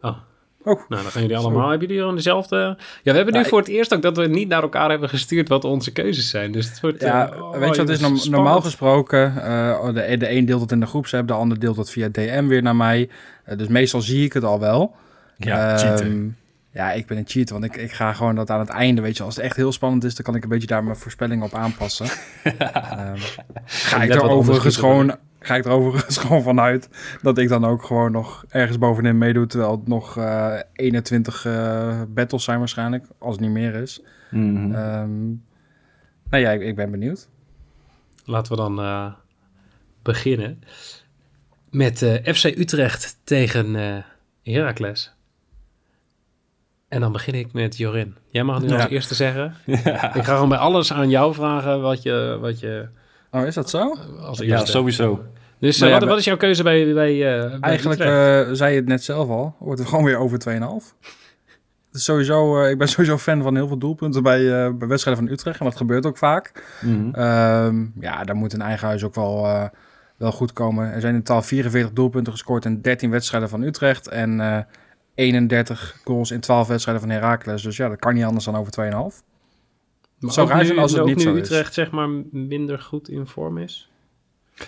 Oh, Nou, dan gaan jullie Zo. allemaal. Hebben jullie dan dezelfde? Ja, we hebben nu Ja, ik- voor het eerst ook dat we niet naar elkaar hebben gestuurd wat onze keuzes zijn. Dus het wordt. ja, eh, oh, weet je wat is spannend. normaal gesproken? eh, de, de een deelt het in de groepsapp, de ander deelt het via DM weer naar mij. Eh, dus meestal zie ik het al wel. Ja, Ehm, cheaten. Ja, ik ben een cheat, want ik, ik ga gewoon dat aan het einde, weet je, als het echt heel spannend is, dan kan ik een beetje daar mijn voorspelling op aanpassen. [LAUGHS] Ehm, ga, ik er wat overigens gewoon, ga ik er overigens [LAUGHS] gewoon vanuit dat ik dan ook gewoon nog ergens bovenin meedoe, terwijl het nog eh 21 eh, battles zijn waarschijnlijk, als het niet meer is. Ehm nou ja, ik, ik ben benieuwd. Laten we dan eh, beginnen met eh, FC Utrecht tegen eh Heracles. En dan begin ik met Jorin. Jij mag nu Ja. als eerste zeggen. [LAUGHS] Ik ga gewoon bij alles aan jou vragen wat je, wat je Oh, is dat zo? als ja, eerste. sowieso. Dus eh, Nou ja, wat, wat is jouw keuze bij, bij, eh, bij Eigenlijk eh, zei je het net zelf al, wordt het gewoon weer over 2,5. Het is sowieso, eh, ik ben sowieso fan van heel veel doelpunten bij, eh, bij wedstrijden van Utrecht. En dat gebeurt ook vaak. Mhm. Ehm, ja, daar moet een eigen huis ook wel, eh, wel goed komen. Er zijn in totaal 44 doelpunten gescoord in 13 wedstrijden van Utrecht. En eh 31 goals in 12 wedstrijden van Heracles. Dus ja, dat kan niet anders dan over 2,5. Maar zou raar zijn als het ook niet nu zo is. Utrecht zeg maar minder goed in vorm is.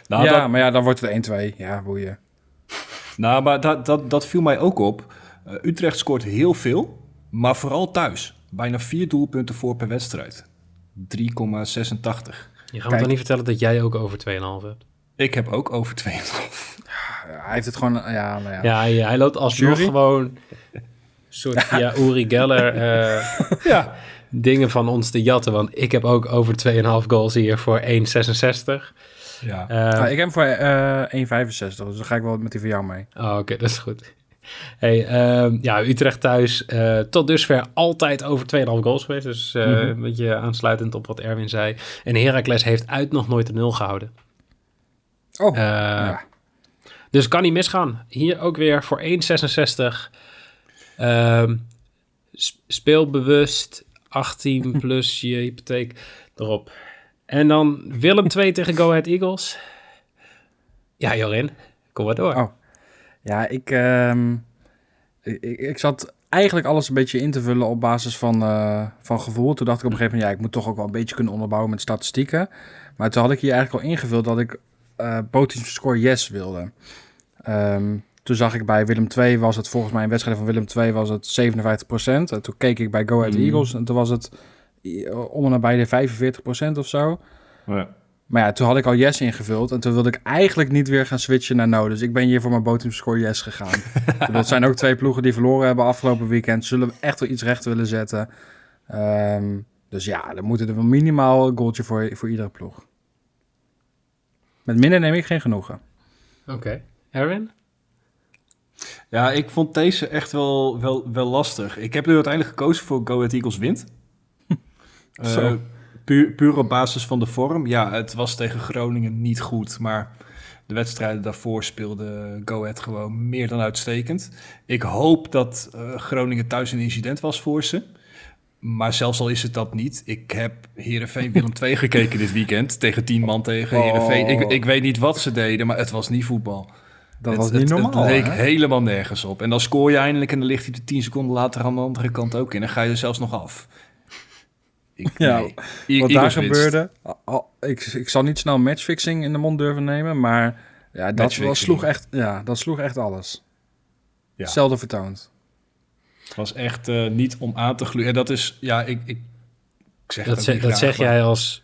Nou, ja, dat, maar ja, dan wordt het 1-2. Ja, boeien. nou, maar dat, dat, dat viel mij ook op. Eh, Utrecht scoort heel veel, maar vooral thuis. Bijna vier doelpunten voor per wedstrijd. 3,86. Je gaat me toch niet vertellen dat jij ook over 2,5 hebt? Ik heb ook over 2,5. Hij heeft het gewoon, ja, nou ja. Ja, hij, hij loopt alsnog Jury? gewoon soort via Uri Geller eh, [LAUGHS] Ja. Dingen van ons te jatten. Want ik heb ook over 2,5 goals hier voor 1,66. ja. Eh, Nou, ik heb hem voor eh 1,65. Dus dan ga ik wel met die van jou mee. oh, Oké, dat is goed. Hey, ehm, ja, Utrecht thuis. eh, tot dusver altijd over 2,5 goals geweest. Dus eh, Mhm. een beetje aansluitend op wat Erwin zei. En Heracles heeft uit nog nooit de nul gehouden. Oh, Eh, ja. Dus kan niet misgaan. Hier ook weer voor 1,66. Ehm speelbewust. 18 [LAUGHS] plus je hypotheek erop. En dan Willem 2 tegen Go Ahead Eagles. Ja, Jorin, kom maar door. Oh. Ja, ik, ehm, ik, ik, ik zat eigenlijk alles een beetje in te vullen op basis van, eh, van gevoel. Toen dacht ik op een gegeven moment, ja, ik moet toch ook wel een beetje kunnen onderbouwen met statistieken. Maar toen had ik hier eigenlijk al ingevuld dat ik potential score yes wilde. Ehm, toen zag ik bij Willem 2 was het volgens mij in wedstrijden van Willem 2 was het 57%. En toen keek ik bij Go Ahead Mm. Eagles en toen was het eh, om en nabij de 45% of zo. Ja. Maar ja, toen had ik al yes ingevuld. En toen wilde ik eigenlijk niet weer gaan switchen naar no. Dus ik ben hier voor mijn bottom score yes gegaan. [LAUGHS] dat zijn ook twee ploegen die verloren hebben afgelopen weekend. Zullen we echt wel iets recht willen zetten. Ehm, dus ja, dan moeten er wel minimaal een goaltje voor, voor iedere ploeg. Met minder neem ik geen genoegen. Oké. Erwin? Ja, ik vond deze echt wel, wel, wel lastig. Ik heb nu uiteindelijk gekozen voor Go Ahead Eagles wint. [LAUGHS] Zo. puur, puur op basis van de vorm. Ja, het was tegen Groningen niet goed, maar de wedstrijden daarvoor speelde Go Ahead gewoon meer dan uitstekend. Ik hoop dat eh, Groningen thuis een incident was voor ze. Maar zelfs al is het dat niet, ik heb Heerenveen Willem [LAUGHS] II gekeken dit weekend. Tegen tien man tegen Heerenveen. Ik, ik weet niet wat ze deden, maar het was niet voetbal. Dat Het- was niet het, normaal. Het leek hè? helemaal nergens op. En dan scoor je eindelijk en dan ligt hij er 10 seconden later aan de andere kant ook in. En ga je er zelfs nog af. Ik, Ja, nee. I- Wat daar gebeurde, al- ik, ik zal niet snel matchfixing in de mond durven nemen, maar ja, dat, was, sloeg echt, ja, dat sloeg echt alles. Ja. Hetzelfde vertoond. Het was echt eh, niet om aan te gluren. En dat is, ja, ik, ik, ik zeg Dat, het ze- ook niet dat graag, zeg jij als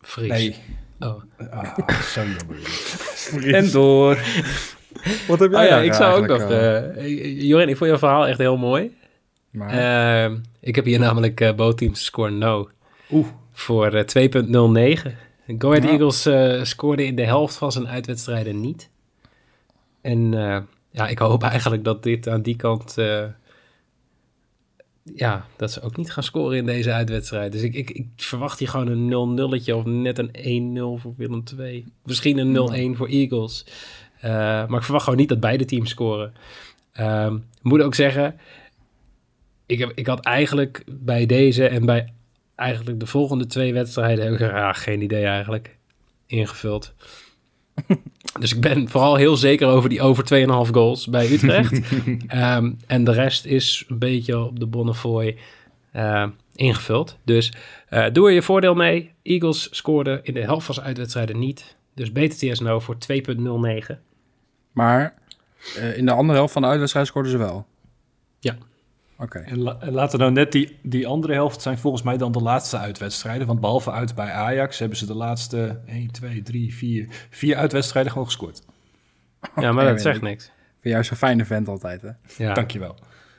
Fries. Nee. Oh. Ah, zo jammer. [LAUGHS] En door. Wat heb Oh ja, daar ik zou ook nog... eigenlijk, eh Jorin, ik vond je verhaal echt heel mooi. maar- Ehm, ik heb hier namelijk eh both teams score no Oeh. voor eh, 2.09. Go Ahead Ja. Eagles eh, scoorde in de helft van zijn uitwedstrijden niet. En eh, ja, ik hoop eigenlijk dat dit aan die kant... ja, dat ze ook niet gaan scoren in deze uitwedstrijd. Dus ik, ik, ik verwacht hier gewoon een 0-0'tje of net een 1-0 voor Willem II. Misschien een 0-1 voor Eagles. Eh, maar ik verwacht gewoon niet dat beide teams scoren. Ik moet ook zeggen, ik, heb, ik had eigenlijk bij deze en bij eigenlijk de volgende twee wedstrijden, heb ik er ah, geen idee eigenlijk, ingevuld. [LAUGHS] dus ik ben vooral heel zeker over die over 2,5 goals bij Utrecht. [LAUGHS] Ehm, en de rest is een beetje op de Bonnefoy eh, ingevuld. Dus eh, doe er je voordeel mee. Eagles scoorden in de helft van zijn uitwedstrijden niet. Dus BTTS nou voor 2,09. Maar eh, in de andere helft van de uitwedstrijd scoorden ze wel. Ja. Oké. En, la- en laten we nou net die, die andere helft zijn volgens mij dan de laatste uitwedstrijden. Want behalve uit bij Ajax hebben ze de laatste 1, 2, 3, 4, vier uitwedstrijden gewoon gescoord. Ja, maar dat zegt ik niks. vind juist een fijne vent altijd, hè? Ja. Dankjewel.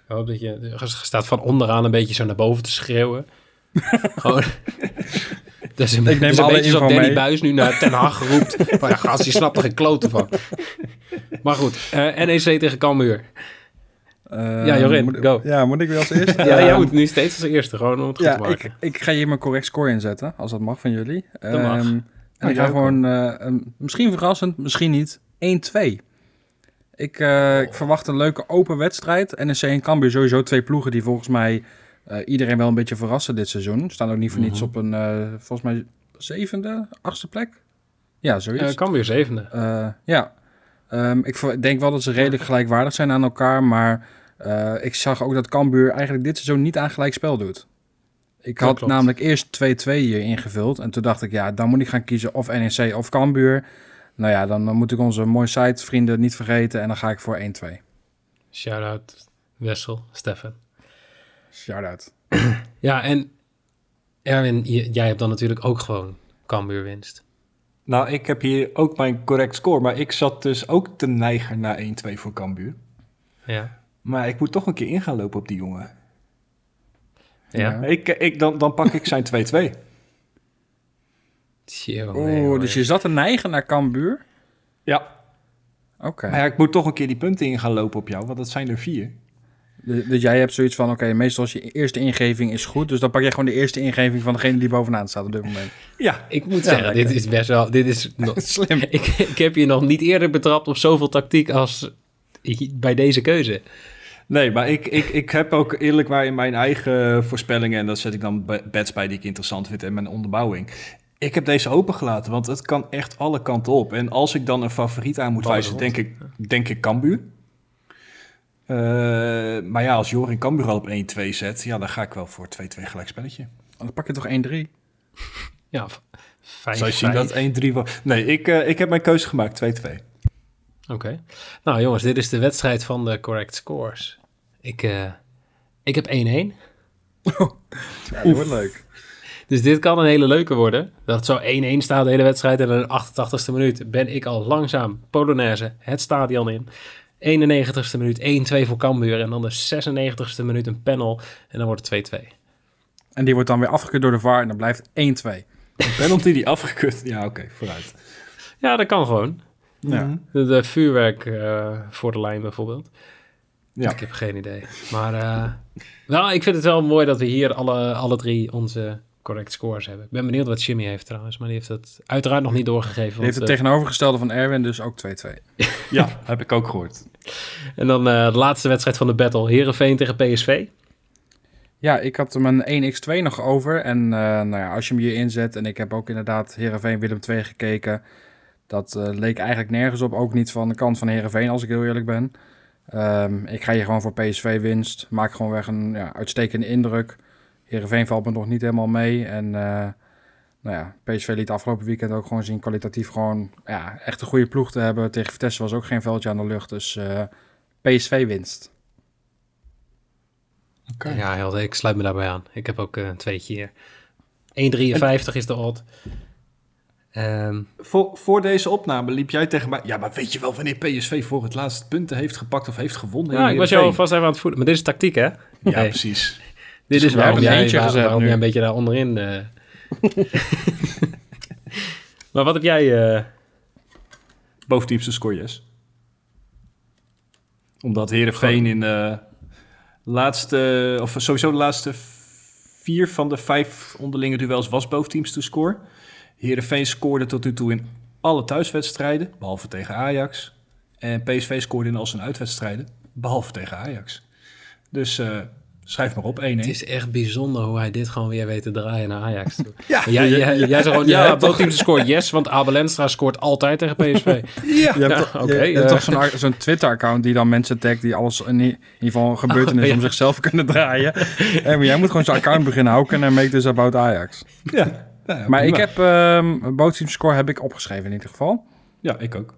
Ik hoop dat je, je staat van onderaan een beetje zo naar boven te schreeuwen. [LAUGHS] Gewoon. Dus een, neem dus een alle beetje Danny mee. Buis nu naar Ten Hag [LAUGHS] roept. Van ja, gast, je snapt er geen kloten van. Maar goed, eh, NEC tegen Cambuur. Ja, Jorin, moet, go. Ja, moet ik weer als eerste? [LAUGHS] Ja, jij Ehm, moet nu steeds als eerste, gewoon om het goed te maken. ik, ik ga hier mijn correct score inzetten, als dat mag van jullie. Dat mag. Ehm, en Oh, ik jij ga gewoon, eh, misschien verrassend, misschien niet, 1-2. Ik, eh, ik verwacht een leuke open wedstrijd. NEC en Cambuur sowieso twee ploegen die volgens mij eh, iedereen wel een beetje verrassen dit seizoen. Staan ook niet voor niets Mhm. op een, volgens mij, zevende, achtste plek? Ja, zoiets. Cambuur zevende. Ja, Ehm, ik denk wel dat ze redelijk gelijkwaardig zijn aan elkaar, maar eh, ik zag ook dat Cambuur eigenlijk dit seizoen niet aan gelijk spel doet. Ik had namelijk eerst 2-2 hier ingevuld en toen dacht ik, ja, dan moet ik gaan kiezen of NEC of Cambuur. Nou ja, dan, moet ik onze mooie site vrienden niet vergeten en dan ga ik voor 1-2. Shout-out Wessel, Stefan. Shout-out. Ja, en Erwin, jij hebt dan natuurlijk ook gewoon Cambuur winst. Nou, ik heb hier ook mijn correct score. Maar ik zat dus ook te neigen naar 1-2 voor Cambuur. Ja. Maar ik moet toch een keer in gaan lopen op die jongen. Ja. Ik, ik, dan, dan pak ik zijn 2-2. Tjonge, Oeh, dus je zat te neigen naar Cambuur? Ja, Oké. maar ja, ik moet toch een keer die punten in gaan lopen op jou. Want dat zijn er vier. Dus, dus jij hebt zoiets van, oké, meestal is je eerste ingeving is goed, dus dan pak jij gewoon de eerste ingeving van degene die bovenaan staat op dit moment. Ja, Ik moet Ja, zeggen, dit is best wel... Dit is [LAUGHS] nog, Slim. [LAUGHS] ik, ik heb je nog niet eerder betrapt op zoveel tactiek als bij deze keuze. Nee, maar ik, ik, ik heb ook eerlijk waar in mijn eigen voorspellingen... en dat zet ik dan be- bets bij die ik interessant vind en mijn onderbouwing... Ik heb deze opengelaten, want het kan echt alle kanten op. En als ik dan een favoriet aan moet Ballen wijzen, rond. denk ik, denk ik Cambuur. Eh, maar ja, als Jorin Cambuur al op 1-2 zet, ja, dan ga ik wel voor 2-2 gelijkspelletje. Dan pak je toch 1-3. [LAUGHS] Ja, v- vijf, Zou je zien dat 1-3 was? Nee, ik, eh, ik heb mijn keuze gemaakt, 2-2. Oké. Nou jongens, dit is de wedstrijd van de correct scores. Ik, eh, ik heb 1-1. [LAUGHS] Ja, dat wordt leuk. Dus dit kan een hele leuke worden. Dat het zo 1-1 staat de hele wedstrijd en in de 88ste minuut ben ik al langzaam Polonaise het stadion in. 91ste minuut 1-2 voor Cambuur en dan de 96ste minuut een panel en dan wordt het 2-2. En die wordt dan weer afgekeurd door de VAR en dan blijft 1-2. Een penalty die afgekut. Ja, oké, vooruit. Ja, dat kan gewoon. Ja. De, de vuurwerk eh, voor de lijn bijvoorbeeld. Ja. Ik heb geen idee. Maar eh, wel, ik vind het wel mooi dat we hier alle, alle drie onze correct scores hebben. Ik ben benieuwd wat Jimmy heeft trouwens, maar die heeft het uiteraard nog niet doorgegeven. Die heeft het eh, tegenovergestelde van Erwin, dus ook 2-2. [LAUGHS] Ja, heb ik ook gehoord. En dan eh, de laatste wedstrijd van de battle. Herenveen tegen PSV. Ja, ik had hem een 1x2 nog over. En eh, nou ja, als je hem hier inzet, en ik heb ook inderdaad Heerenveen Willem 2 gekeken. Dat leek eigenlijk nergens op, ook niet van de kant van Heerenveen, als ik heel eerlijk ben. Ehm, ik ga hier gewoon voor PSV winst. Maak gewoon weg een ja, uitstekende indruk. Heerenveen valt me nog niet helemaal mee. En eh, nou ja, PSV liet afgelopen weekend ook gewoon zien kwalitatief gewoon ja, echt een goede ploeg te hebben. Tegen Vitesse was ook geen veldje aan de lucht, dus eh, PSV winst. Oké. Ja, Helder, ik sluit me daarbij aan. Ik heb ook eh, een tweetje hier. 1,53 is de odd. Ehm, Voor, voor deze opname liep jij tegen mij... Ja, maar weet je wel wanneer PSV voor het laatste punten heeft gepakt of heeft gewonnen? ja, ik was jou alvast even aan het voeden. Maar dit is tactiek, hè? Ja, precies. Dit is gewoon waarom een jij, eentje waar- waarom jij een beetje daar onderin... eh. [LAUGHS] maar wat heb jij... eh, Bovendiepste score, yes. Omdat Heerenveen in de laatste... Of sowieso de laatste vier van de vijf onderlinge duels was boventeams score. Heerenveen scoorde tot nu toe in alle thuiswedstrijden, behalve tegen Ajax. En PSV scoorde in al zijn uitwedstrijden, behalve tegen Ajax. Dus eh, schrijf maar op 1-1. Het is echt bijzonder hoe hij dit gewoon weer weet te draaien naar Ajax toe. [LAUGHS] Ja, Maar jij, zegt gewoon, ja, hebt toch- boventeam scoort yes, want Abel Enstra scoort altijd tegen PSV. [LAUGHS] ja. Je hebt, Ja, toch- oké, je, je hebt eh. toch zo'n Twitter-account die dan mensen tagt die alles in, ieder geval een gebeurtenis Oh, ja. om zichzelf [LAUGHS] kunnen draaien. en jij moet gewoon zo'n account beginnen. How can I make this about Ajax? ja. Ja, Maar ik heb um, score heb ik opgeschreven in ieder geval. Ja, ik ook.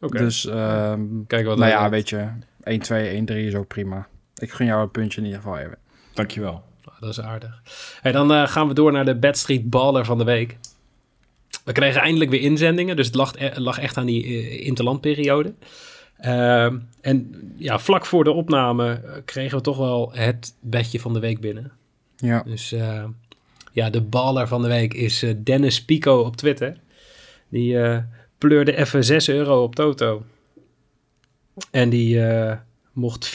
Oké, Dus ehm, kijk wat nou ja, weet je, 1-2, 1-3 is ook prima. Ik gun jou een puntje in ieder geval even. Dankjewel. Ah, Dat is aardig. Hey, dan eh, gaan we door naar de Bad Street Baller van de week. We kregen eindelijk weer inzendingen, dus het lag, e- lag echt aan die eh, interlandperiode. Ehm, en ja, vlak voor de opname eh, kregen we toch wel het bedje van de week binnen. Ja. Dus eh, ja, de baller van de week is Dennis Pico op Twitter. Die eh, pleurde even 6 euro op Toto. En die eh, mocht 476,45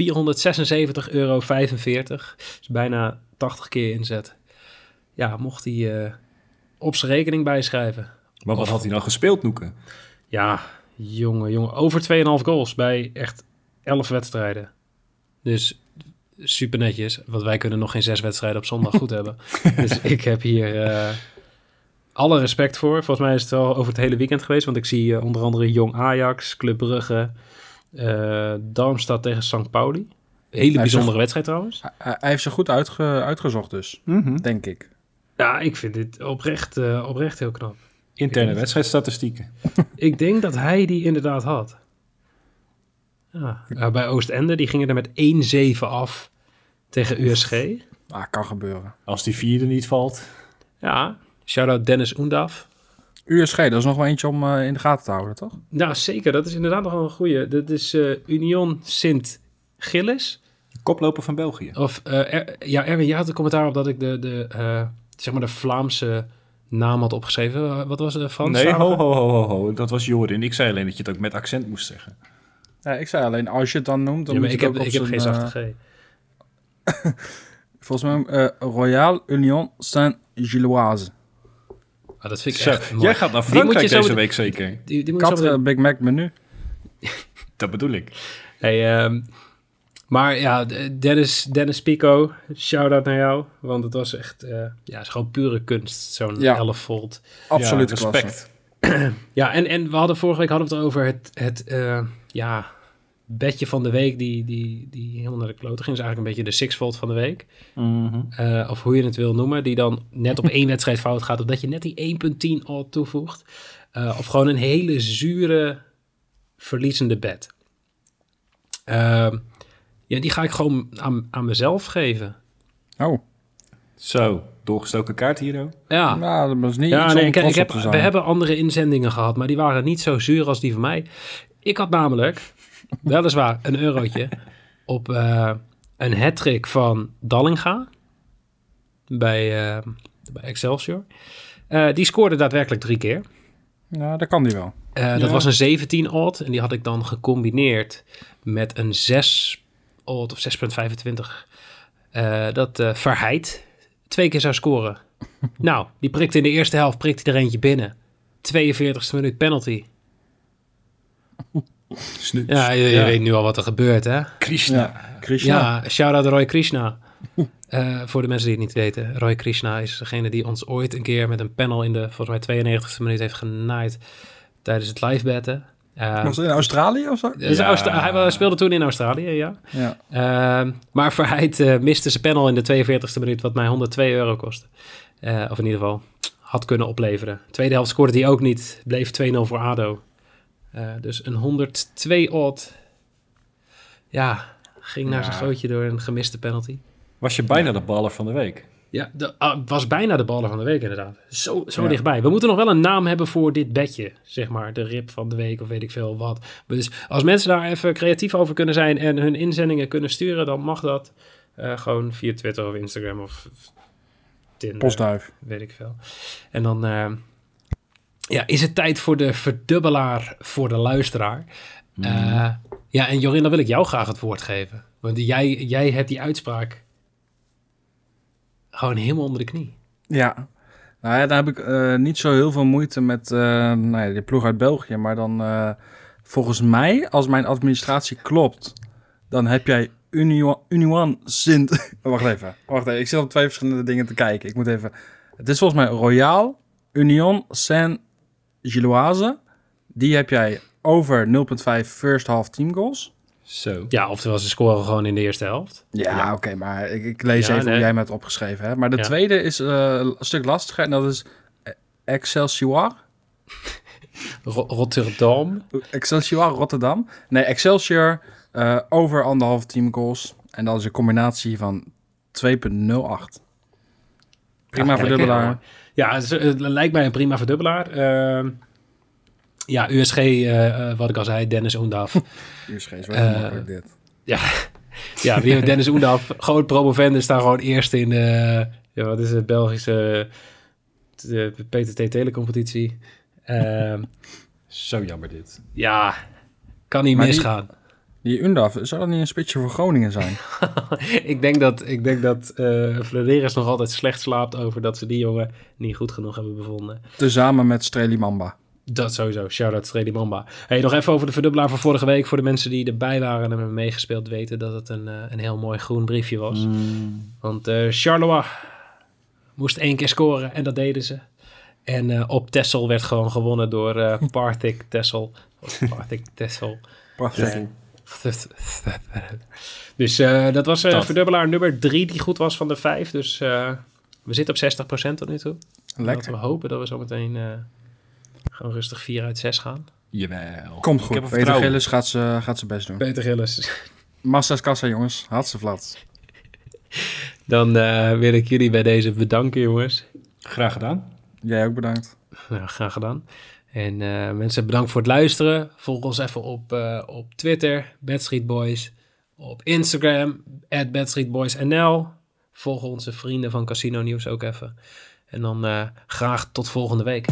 euro. Dus bijna 80 keer inzet. Ja, mocht hij eh, op zijn rekening bijschrijven. Maar wat had hij nou gespeeld, Noeke? Ja, jongen, jongen. Over 2,5 goals bij echt 11 wedstrijden. Dus super netjes. Want wij kunnen nog geen zes wedstrijden op zondag goed hebben. [LAUGHS] Dus ik heb hier eh, alle respect voor. Volgens mij is het al over het hele weekend geweest. Want ik zie eh, onder andere Jong Ajax, Club Brugge, Darmstad tegen St. Pauli. Hele Hij bijzondere wedstrijd trouwens. Hij, hij heeft ze goed uitge- uitgezocht dus, denk ik. Ja, ik vind dit oprecht, eh, oprecht heel knap. Interne wedstrijdstatistieken. [LAUGHS] Ik denk dat hij die inderdaad had. Ja, ja, bij Oostende, die gingen er met 1-7 af tegen USG. Ah, kan gebeuren. Als die vierde niet valt. Ja, shout-out Dennis Oendaf. USG, dat is nog wel eentje om eh, in de gaten te houden, toch? Nou, zeker. Dat is inderdaad nog wel een goeie. Dat is eh, Union Sint-Gilles. Koploper van België. Of, eh, er- ja, Erwin, je had een commentaar op dat ik de, de, eh, zeg maar de Vlaamse naam had opgeschreven. Wat was het? Frans? Nee, ho, ho, ho, ho, ho. Dat was Jorin. Ik zei alleen dat je het ook met accent moest zeggen. Ja, ik zei alleen, als je het dan noemt, dan Ja, maar moet ik heb, ik heb geen zachte G. [LAUGHS] [LAUGHS] Volgens mij eh, Royal Union Saint-Gilloise. Dat vind ik Zo, echt mooi. jij gaat naar Frankrijk deze met- week zeker. Die, die moet je zo Kat, Big Mac menu. [LAUGHS] Dat bedoel ik. Hey, ehm, maar ja, Dennis, Dennis Pico, shout-out naar jou. Want het was echt, eh, ja, het is gewoon pure kunst, zo'n Ja. 11 volt. Absoluut ja, respect. Ja, en, en we hadden vorige week hadden we het over het, het eh, ja, bedje van de week die, die, die helemaal naar de klote ging. is eigenlijk een beetje de six volt van de week. Mhm. Eh, of hoe je het wil noemen. Die dan net op één [LAUGHS] wedstrijd fout gaat. Of dat je net die 1.10 al toevoegt. Eh, of gewoon een hele zure verliezende bed. Ehm, ja, die ga ik gewoon aan, aan mezelf geven. Oh, Zo, doorgestoken kaart hier. oh. Ja, nou, dat is niet ja iets nee, om ik, ik trots heb, op te zijn. we hebben andere inzendingen gehad. Maar die waren niet zo zuur als die van mij. Ik had namelijk, weliswaar een eurotje, op eh, een hat van Dallinga. Bij, eh, bij Excelsior. Eh, die scoorde daadwerkelijk drie keer. Ja, dat kan die wel. Eh, Dat was een 17 odd en die had ik dan gecombineerd met een 6 odd of 6,25. Eh dat eh Verheid twee keer zou scoren. [LAUGHS] nou, die prikte in de eerste helft prikte er eentje binnen. 42e minuut penalty. Snu- Ja, je, je weet nu al wat er gebeurt, hè? Krishna. Ja, Krishna. Ja, shout-out Roy Krishna. [LAUGHS] Eh, voor de mensen die het niet weten. Roy Krishna is degene die ons ooit een keer met een panel in de, volgens mij 92e minuut heeft genaaid tijdens het live betten. Eh, Was in Australië of zo? dus Ja. Austra- hij speelde toen in Australië, ja. Ja. Ehm, maar Verheid eh, miste zijn panel in de 42e minuut, wat mij 102 euro kostte. Eh, of in ieder geval had kunnen opleveren. Tweede helft scoorde hij ook niet, bleef 2-0 voor ADO. Eh, dus een 102 odd. Ja, ging naar Ja. zijn gootje door een gemiste penalty. Was je bijna de baller van de week? Ja, de, ah, was bijna de ballen van de week inderdaad. Zo, zo Ja. dichtbij. We moeten nog wel een naam hebben voor dit bedje, zeg maar. De rip van de week of weet ik veel wat. Dus als mensen daar even creatief over kunnen zijn en hun inzendingen kunnen sturen, dan mag dat eh, gewoon via Twitter of Instagram of Tinder, Postduif. weet ik veel. En dan eh, ja, is het tijd voor de verdubbelaar voor de luisteraar. Eh, ja, en Jorin, dan wil ik jou graag het woord geven. Want jij, jij hebt die uitspraak gewoon helemaal onder de knie. Ja. Nou ja, daar heb ik eh, niet zo heel veel moeite met eh nou ja, die ploeg uit België. Maar dan volgens mij, als mijn administratie klopt, dan heb jij Union, Union Sint... [LAUGHS] wacht even, wacht even. Ik zit op twee verschillende dingen te kijken. Ik moet even... Het is volgens mij Royal Union Saint-Gilloise. Die heb jij over 0.5 first half team goals. Zo. Ja, oftewel ze scoren gewoon in de eerste helft. Ja, oké, maar ik, ik lees Ja, even nee. hoe jij me het opgeschreven hebt. Maar de Ja. tweede is eh, een stuk lastiger en dat is Excelsior. Ro- Rotterdam. Excelsior Rotterdam. Nee, Excelsior eh, over anderhalf team goals. En dat is een combinatie van 2,08. Prima Ja, verdubbelaar. Ja, het, is- het lijkt mij een prima verdubbelaar. Ehm, ja, USG, eh, eh, wat ik al zei, Dennis Oendaf. [LAUGHS] USG is wel Eh, makkelijk dit. ja, [LAUGHS] ja, wie heeft Dennis Oendaf. Groot promovende staan gewoon eerst in de, ja, wat is het, Belgische de PTT telecompetitie. Ehm, Zo jammer dit. ja, kan niet Maar misgaan. Die Undaf, zou dat niet een spitsje voor Groningen zijn? [LAUGHS] ik denk dat, ik denk dat eh Flederis nog altijd slecht slaapt over dat ze die jongen niet goed genoeg hebben bevonden. Tezamen met Streli Mamba. Dat sowieso. Shout-out Stredi Mamba. Hey, nog even over de verdubbelaar van vorige week. Voor de mensen die erbij waren en hebben meegespeeld weten dat het een, eh, een heel mooi groen briefje was. Want eh Charleroi moest één keer scoren en dat deden ze. En eh, op Tessel werd gewoon gewonnen door eh [LAUGHS] Parthic Tessel. Of Parthic Tessel. [LAUGHS] Dus eh, dat was eh, Dat. verdubbelaar nummer drie die goed was van de vijf. Dus eh, we zitten op 60% tot nu toe. Laten Lekker. we hopen dat we zo meteen eh, gewoon rustig 4 uit 6 gaan. Jawel. Komt goed. er Peter vertrouwen. Gillis gaat ze gaat ze best doen. Peter Gillis. Massa's kassa, jongens. Had ze vlat. [LAUGHS] Dan eh, wil ik jullie bij deze bedanken, jongens. Graag gedaan. Jij ook bedankt. Nou, graag gedaan. En eh, mensen, bedankt voor het luisteren. Volg ons even op, eh, op Twitter, Bad Street Boys. Op Instagram, at Bad Street Boys NL. Volg onze vrienden van Casino Nieuws ook even. En dan eh, graag tot volgende week.